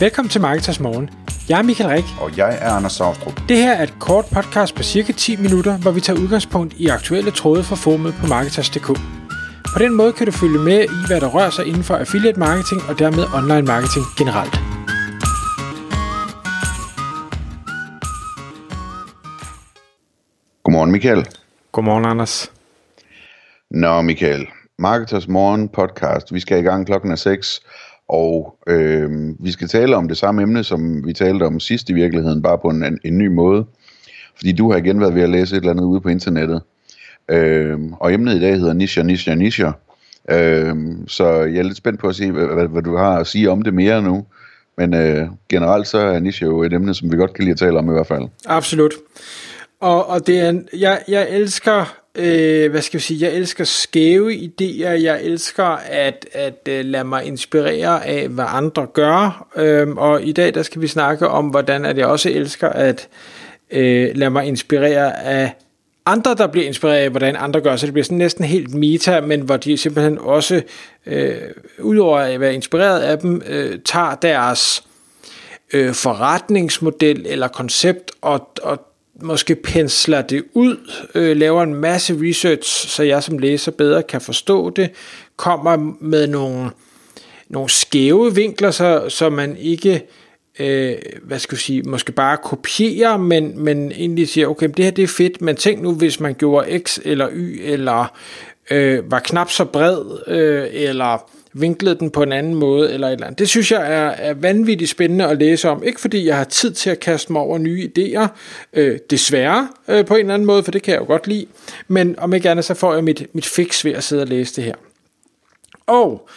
Velkommen til Marketers Morgen. Jeg er Michael Rik. Og jeg er Anders Saustrup. Det her er et kort podcast på cirka 10 minutter, hvor vi tager udgangspunkt i aktuelle tråde fra formet på Marketers.dk. På den måde kan du følge med i, hvad der rører sig inden for affiliate marketing og dermed online marketing generelt. Godmorgen, Michael. Godmorgen, Anders. Nå, Michael. Marketers Morgen podcast. Vi skal i gang klokken er 6, og øh, vi skal tale om det samme emne, som vi talte om sidst i virkeligheden, bare på en, en, en ny måde. Fordi du har igen været ved at læse et eller andet ude på internettet. Øh, og emnet i dag hedder Nisha, Nisha, Nisha. Øh, så jeg er lidt spændt på at se, hvad, hvad, hvad du har at sige om det mere nu. Men øh, generelt så er Nisha jo et emne, som vi godt kan lide at tale om i hvert fald. Absolut. Og, og det er, jeg, jeg elsker, øh, hvad skal jeg sige, jeg elsker skæve idéer, jeg elsker at, at øh, lade mig inspirere af, hvad andre gør, øh, og i dag der skal vi snakke om, hvordan at jeg også elsker at øh, lade mig inspirere af andre, der bliver inspireret af, hvordan andre gør, så det bliver sådan næsten helt meta, men hvor de simpelthen også, øh, udover at være inspireret af dem, øh, tager deres øh, forretningsmodel eller koncept og, og måske pensler det ud, øh, laver en masse research, så jeg som læser bedre kan forstå det, kommer med nogle, nogle skæve vinkler, så, så man ikke øh, hvad skal jeg sige, måske bare kopierer, men, men egentlig siger, okay, det her det er fedt, men tænk nu, hvis man gjorde X eller Y, eller øh, var knap så bred, øh, eller vinklede den på en anden måde, eller et eller andet. Det synes jeg er, er vanvittigt spændende at læse om. Ikke fordi jeg har tid til at kaste mig over nye idéer, øh, desværre øh, på en eller anden måde, for det kan jeg jo godt lide, men om ikke andet, så får jeg mit, mit fix ved at sidde og læse det her. Og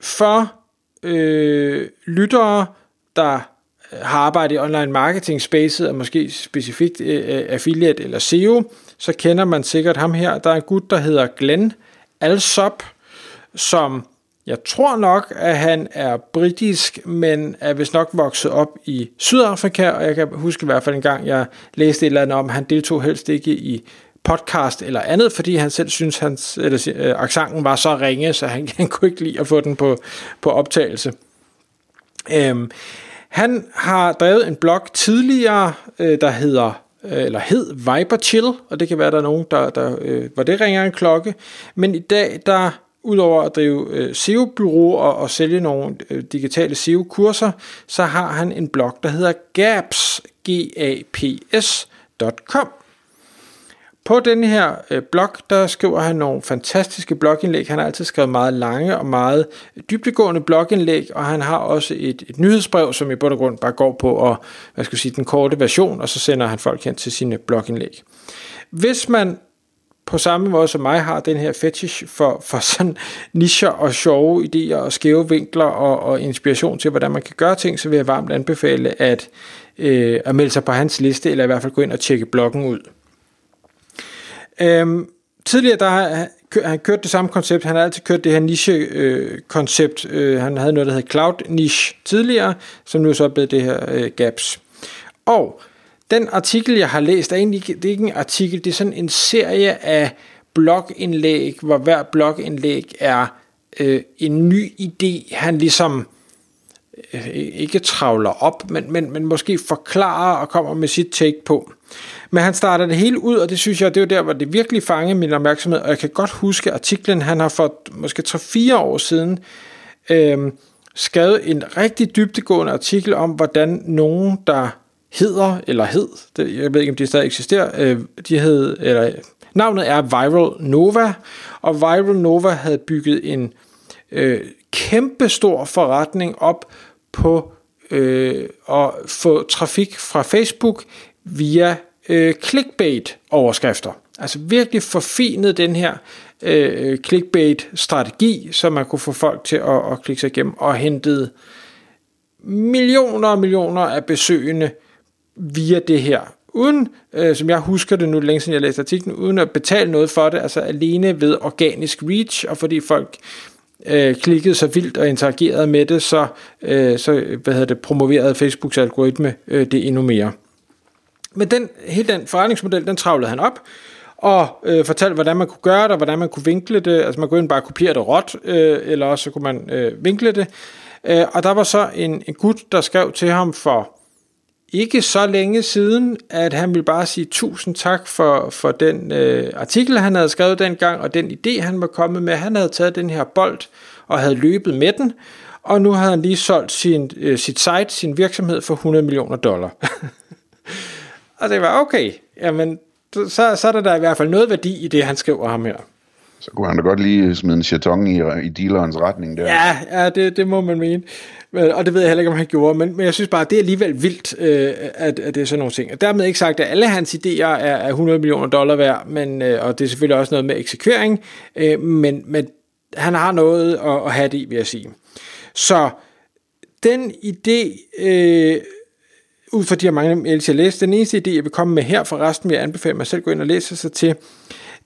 for øh, lyttere, der har arbejdet i online marketing spacet, og måske specifikt øh, øh affiliate eller SEO, så kender man sikkert ham her. Der er en gut, der hedder Glenn Alsop, som jeg tror nok, at han er britisk, men er vist nok vokset op i Sydafrika, og jeg kan huske i hvert fald en gang, jeg læste et eller andet om, at han deltog helst ikke i podcast eller andet, fordi han selv synes, hans eller, øh, accenten var så ringe, så han, han kunne ikke lide at få den på, på optagelse. Øhm, han har drevet en blog tidligere, øh, der hedder øh, eller hed Viber Chill, og det kan være, der er nogen, der, der øh, hvor det ringer en klokke. Men i dag, der udover at drive øh, SEO-bureau og, og sælge nogle øh, digitale SEO-kurser, så har han en blog, der hedder gaps.com. På den her øh, blog, der skriver han nogle fantastiske blogindlæg. Han har altid skrevet meget lange og meget dybdegående blogindlæg, og han har også et, et nyhedsbrev, som i bund og grund bare går på og, hvad skal jeg sige, den korte version, og så sender han folk hen til sine blogindlæg. Hvis man på samme måde som mig har den her fetish for, for sådan nischer og sjove idéer og skæve vinkler og, og inspiration til, hvordan man kan gøre ting, så vil jeg varmt anbefale at, øh, at melde sig på hans liste, eller i hvert fald gå ind og tjekke bloggen ud. Øhm, tidligere der har han kørt det samme koncept. Han har altid kørt det her niche-koncept. Øh, øh, han havde noget, der hed Cloud Niche tidligere, som nu så er blevet det her øh, Gaps. Og den artikel, jeg har læst, er egentlig det er ikke en artikel, det er sådan en serie af blogindlæg, hvor hver blogindlæg er øh, en ny idé, han ligesom øh, ikke travler op, men, men, men måske forklarer og kommer med sit take på. Men han starter det hele ud, og det synes jeg, det er der, hvor det virkelig fanger min opmærksomhed, og jeg kan godt huske artiklen, han har for måske 3-4 år siden øh, skrevet en rigtig dybtegående artikel om, hvordan nogen, der hedder, eller hed, det, jeg ved ikke, om de stadig eksisterer, øh, de hed, eller, navnet er Viral Nova, og Viral Nova havde bygget en øh, kæmpe stor forretning op på øh, at få trafik fra Facebook via øh, clickbait-overskrifter. Altså virkelig forfinet den her øh, clickbait-strategi, så man kunne få folk til at, at klikke sig igennem, og hentede millioner og millioner af besøgende via det her. Uden, øh, som jeg husker det nu, længe siden jeg læste artiklen, uden at betale noget for det, altså alene ved organisk reach, og fordi folk øh, klikkede så vildt og interagerede med det, så, øh, så hvad hedder det, promoverede Facebooks algoritme øh, det endnu mere. Men den, hele den forretningsmodel, den travlede han op, og øh, fortalte, hvordan man kunne gøre det, og hvordan man kunne vinkle det. Altså man kunne bare kopiere det råt, øh, eller også så kunne man øh, vinkle det. Øh, og der var så en, en gut, der skrev til ham for ikke så længe siden, at han ville bare sige tusind tak for, for den øh, artikel, han havde skrevet dengang, og den idé, han var kommet med. Han havde taget den her bold og havde løbet med den, og nu havde han lige solgt sin, øh, sit site, sin virksomhed for 100 millioner dollar. og det var okay, jamen så, så er der da i hvert fald noget værdi i det, han skriver ham her. Så kunne han da godt lige smide en chaton i, i dealerens retning der. Ja, ja det, det må man mene. Og det ved jeg heller ikke, om han gjorde, men, men jeg synes bare, det er alligevel vildt, øh, at, at det er sådan nogle ting. Og dermed ikke sagt, at alle hans idéer er, er 100 millioner dollar værd, men, øh, og det er selvfølgelig også noget med eksekvering, øh, men, men han har noget at, at have det i, vil jeg sige. Så den idé, øh, ud fra de her mange jeg læst, den eneste idé, jeg vil komme med her, for resten vil jeg anbefale mig selv at gå ind og læse sig til,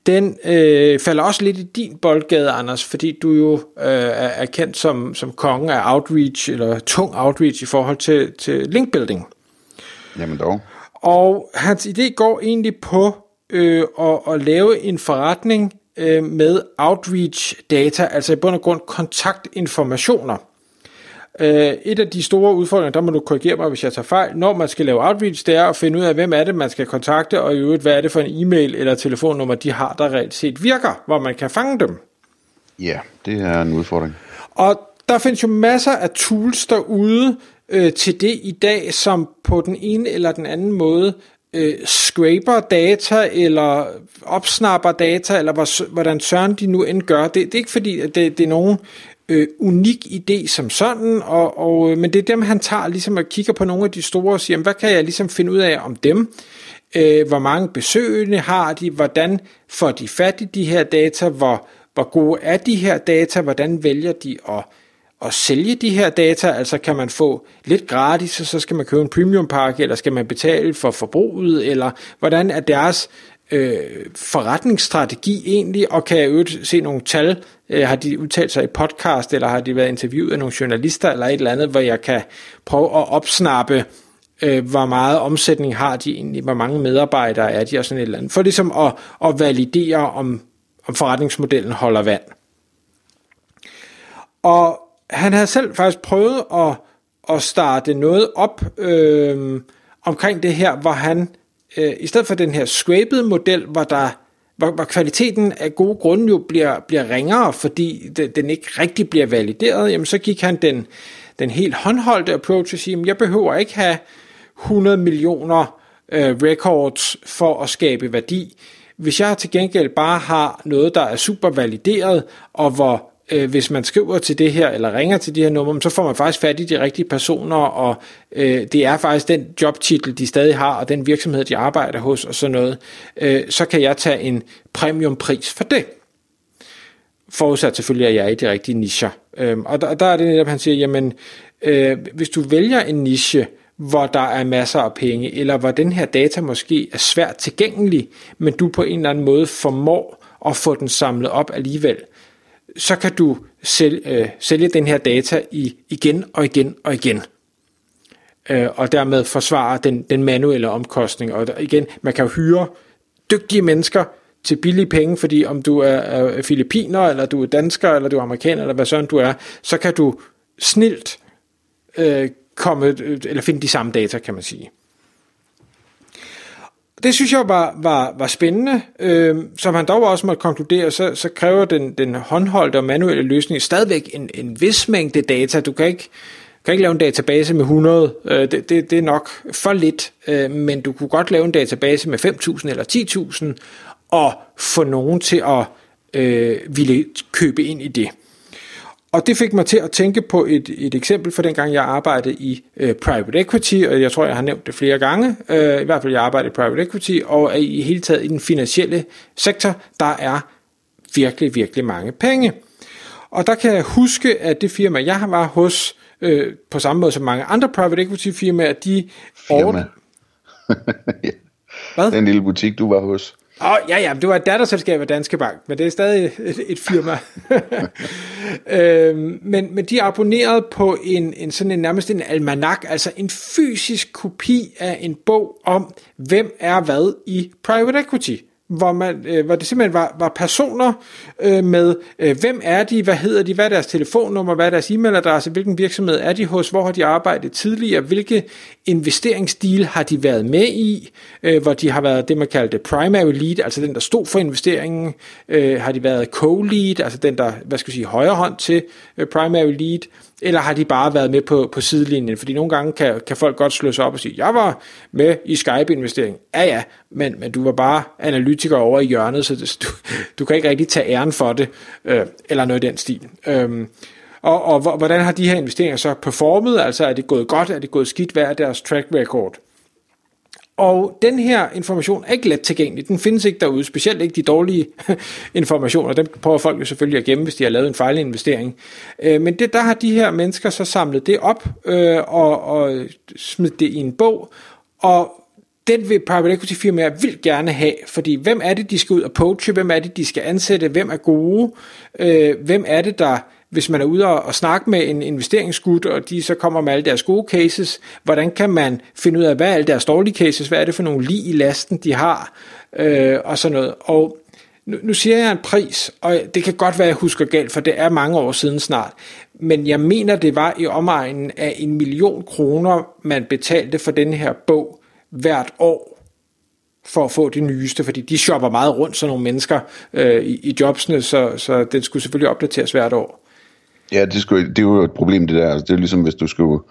den øh, falder også lidt i din boldgade, Anders, fordi du jo øh, er kendt som, som kongen af outreach, eller tung outreach i forhold til, til linkbuilding. Jamen dog. Og hans idé går egentlig på øh, at, at lave en forretning øh, med outreach data, altså i bund og grund kontaktinformationer. Øh, et af de store udfordringer, der må du korrigere mig, hvis jeg tager fejl, når man skal lave outreach, det er at finde ud af, hvem er det, man skal kontakte, og i øvrigt, hvad er det for en e-mail eller telefonnummer, de har, der reelt set virker, hvor man kan fange dem. Ja, det er en udfordring. Og der findes jo masser af tools derude øh, til det i dag, som på den ene eller den anden måde øh, scraper data, eller opsnapper data, eller hvordan søren de nu end gør. Det, det er ikke fordi, at det, det er nogen øh, unik idé som sådan, og, og, øh, men det er dem, han tager ligesom og kigger på nogle af de store og siger, hvad kan jeg ligesom finde ud af om dem? Øh, hvor mange besøgende har de? Hvordan får de fat i de her data? Hvor, hvor gode er de her data? Hvordan vælger de at, at sælge de her data? Altså kan man få lidt gratis, og så skal man købe en premium pakke, eller skal man betale for forbruget, eller hvordan er deres øh, forretningsstrategi egentlig, og kan jeg øvrigt se nogle tal, øh, har de udtalt sig i podcast, eller har de været interviewet af nogle journalister, eller et eller andet, hvor jeg kan prøve at opsnappe, øh, hvor meget omsætning har de egentlig, hvor mange medarbejdere er de, og sådan et eller andet, for ligesom at, at validere, om, om forretningsmodellen holder vand. Og han havde selv faktisk prøvet at, at starte noget op øh, omkring det her, hvor han øh, i stedet for den her scraped model, hvor der hvor, hvor kvaliteten af gode grunde jo bliver, bliver ringere, fordi det, den ikke rigtig bliver valideret, jamen så gik han den, den helt håndholdte approach og sige, jeg behøver ikke have 100 millioner øh, records for at skabe værdi. Hvis jeg til gengæld bare har noget, der er super valideret, og hvor øh, hvis man skriver til det her, eller ringer til de her numre, så får man faktisk fat i de rigtige personer, og øh, det er faktisk den jobtitel, de stadig har, og den virksomhed, de arbejder hos, og sådan noget, øh, så kan jeg tage en premiumpris for det. Forudsat selvfølgelig, at jeg er i de rigtige nischer. Øh, og der, der er det netop, han siger, jamen, øh, hvis du vælger en niche, hvor der er masser af penge, eller hvor den her data måske er svært tilgængelig, men du på en eller anden måde formår at få den samlet op alligevel, så kan du sælge, øh, sælge den her data i igen og igen og igen. Øh, og dermed forsvare den, den manuelle omkostning. Og der, igen, man kan jo hyre dygtige mennesker til billige penge, fordi om du er, er filipiner, eller du er dansker, eller du er amerikaner, eller hvad sådan du er, så kan du snilt øh, komme, øh, eller finde de samme data, kan man sige det synes jeg var, var, var spændende. Øh, som han dog også måtte konkludere, så, så kræver den, den håndholdte og manuelle løsning stadigvæk en, en vis mængde data. Du kan ikke, kan ikke lave en database med 100. Øh, det, det, det er nok for lidt, øh, men du kunne godt lave en database med 5.000 eller 10.000 og få nogen til at øh, ville købe ind i det. Og det fik mig til at tænke på et, et eksempel for dengang jeg arbejdede i øh, private equity, og jeg tror jeg har nævnt det flere gange, øh, i hvert fald jeg arbejdede i private equity, og i hele taget i den finansielle sektor, der er virkelig, virkelig mange penge. Og der kan jeg huske, at det firma, jeg var hos, øh, på samme måde som mange andre private equity firmaer, de... Firma. ja. Hvad? Den lille butik, du var hos. Åh, oh, ja, ja, det var et datterselskab af Danske Bank, men det er stadig et, et firma. øhm, men, men de abonnerede på en, en sådan en nærmest en almanak, altså en fysisk kopi af en bog om, hvem er hvad i private equity hvor, man, øh, hvor det simpelthen var, var personer øh, med, øh, hvem er de, hvad hedder de, hvad er deres telefonnummer, hvad er deres e-mailadresse, hvilken virksomhed er de hos, hvor har de arbejdet tidligere, hvilke investeringsdeal har de været med i, øh, hvor de har været det, man kaldte primary lead, altså den, der stod for investeringen, øh, har de været co-lead, altså den, der, hvad skal jeg sige, højre hånd til øh, primary lead, eller har de bare været med på, på sidelinjen? Fordi nogle gange kan, kan folk godt slå sig op og sige, jeg var med i Skype-investering. Ja, ja, men, men du var bare analytiker over i hjørnet, så det, du, du kan ikke rigtig tage æren for det, øh, eller noget i den stil. Øhm, og, og hvordan har de her investeringer så performet? Altså er det gået godt, er det gået skidt? Hvad er deres track record? Og den her information er ikke let tilgængelig. Den findes ikke derude, specielt ikke de dårlige informationer. Dem prøver folk jo selvfølgelig at gemme, hvis de har lavet en fejlinvestering. Øh, men det, der har de her mennesker så samlet det op øh, og, og smidt det i en bog. Og den vil private equity firmaer vil gerne have, fordi hvem er det, de skal ud og poache? Hvem er det, de skal ansætte? Hvem er gode? Øh, hvem er det, der hvis man er ude og, og snakke med en investeringsgud, og de så kommer med alle deres gode cases, hvordan kan man finde ud af, hvad er alle deres dårlige cases, hvad er det for nogle lige i lasten, de har, øh, og sådan noget. Og nu, nu siger jeg en pris, og det kan godt være, at jeg husker galt, for det er mange år siden snart, men jeg mener, det var i omegnen af en million kroner, man betalte for den her bog hvert år for at få det nyeste, fordi de shopper meget rundt, sådan nogle mennesker øh, i, i jobsene, så, så den skulle selvfølgelig opdateres hvert år. Ja, det, skulle, det er jo et problem, det der. Altså, det er ligesom, hvis du skulle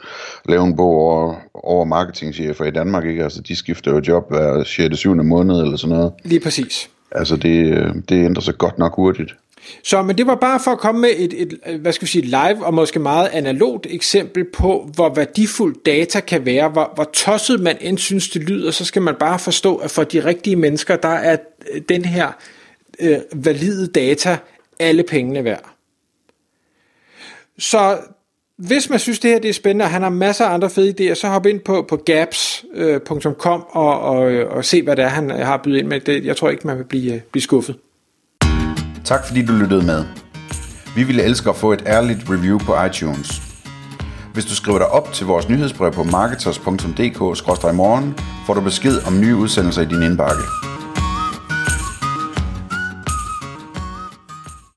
lave en bog over, over marketingchefer i Danmark, ikke? Altså, de skifter jo job hver 6. 7. måned eller sådan noget. Lige præcis. Altså, det, det ændrer sig godt nok hurtigt. Så, men det var bare for at komme med et, et, hvad skal vi sige, live og måske meget analogt eksempel på, hvor værdifuld data kan være, hvor, hvor tosset man end synes, det lyder, så skal man bare forstå, at for de rigtige mennesker, der er den her øh, valide data alle pengene værd. Så hvis man synes, det her det er spændende, og han har masser af andre fede idéer, så hop ind på, på gaps.com øh, og, og, øh, og se, hvad det er, han øh, har bydet ind med. Det, jeg tror ikke, man vil blive, øh, blive skuffet. Tak fordi du lyttede med. Vi ville elske at få et ærligt review på iTunes. Hvis du skriver dig op til vores nyhedsbrev på marketers.dk-morgen, får du besked om nye udsendelser i din indbakke.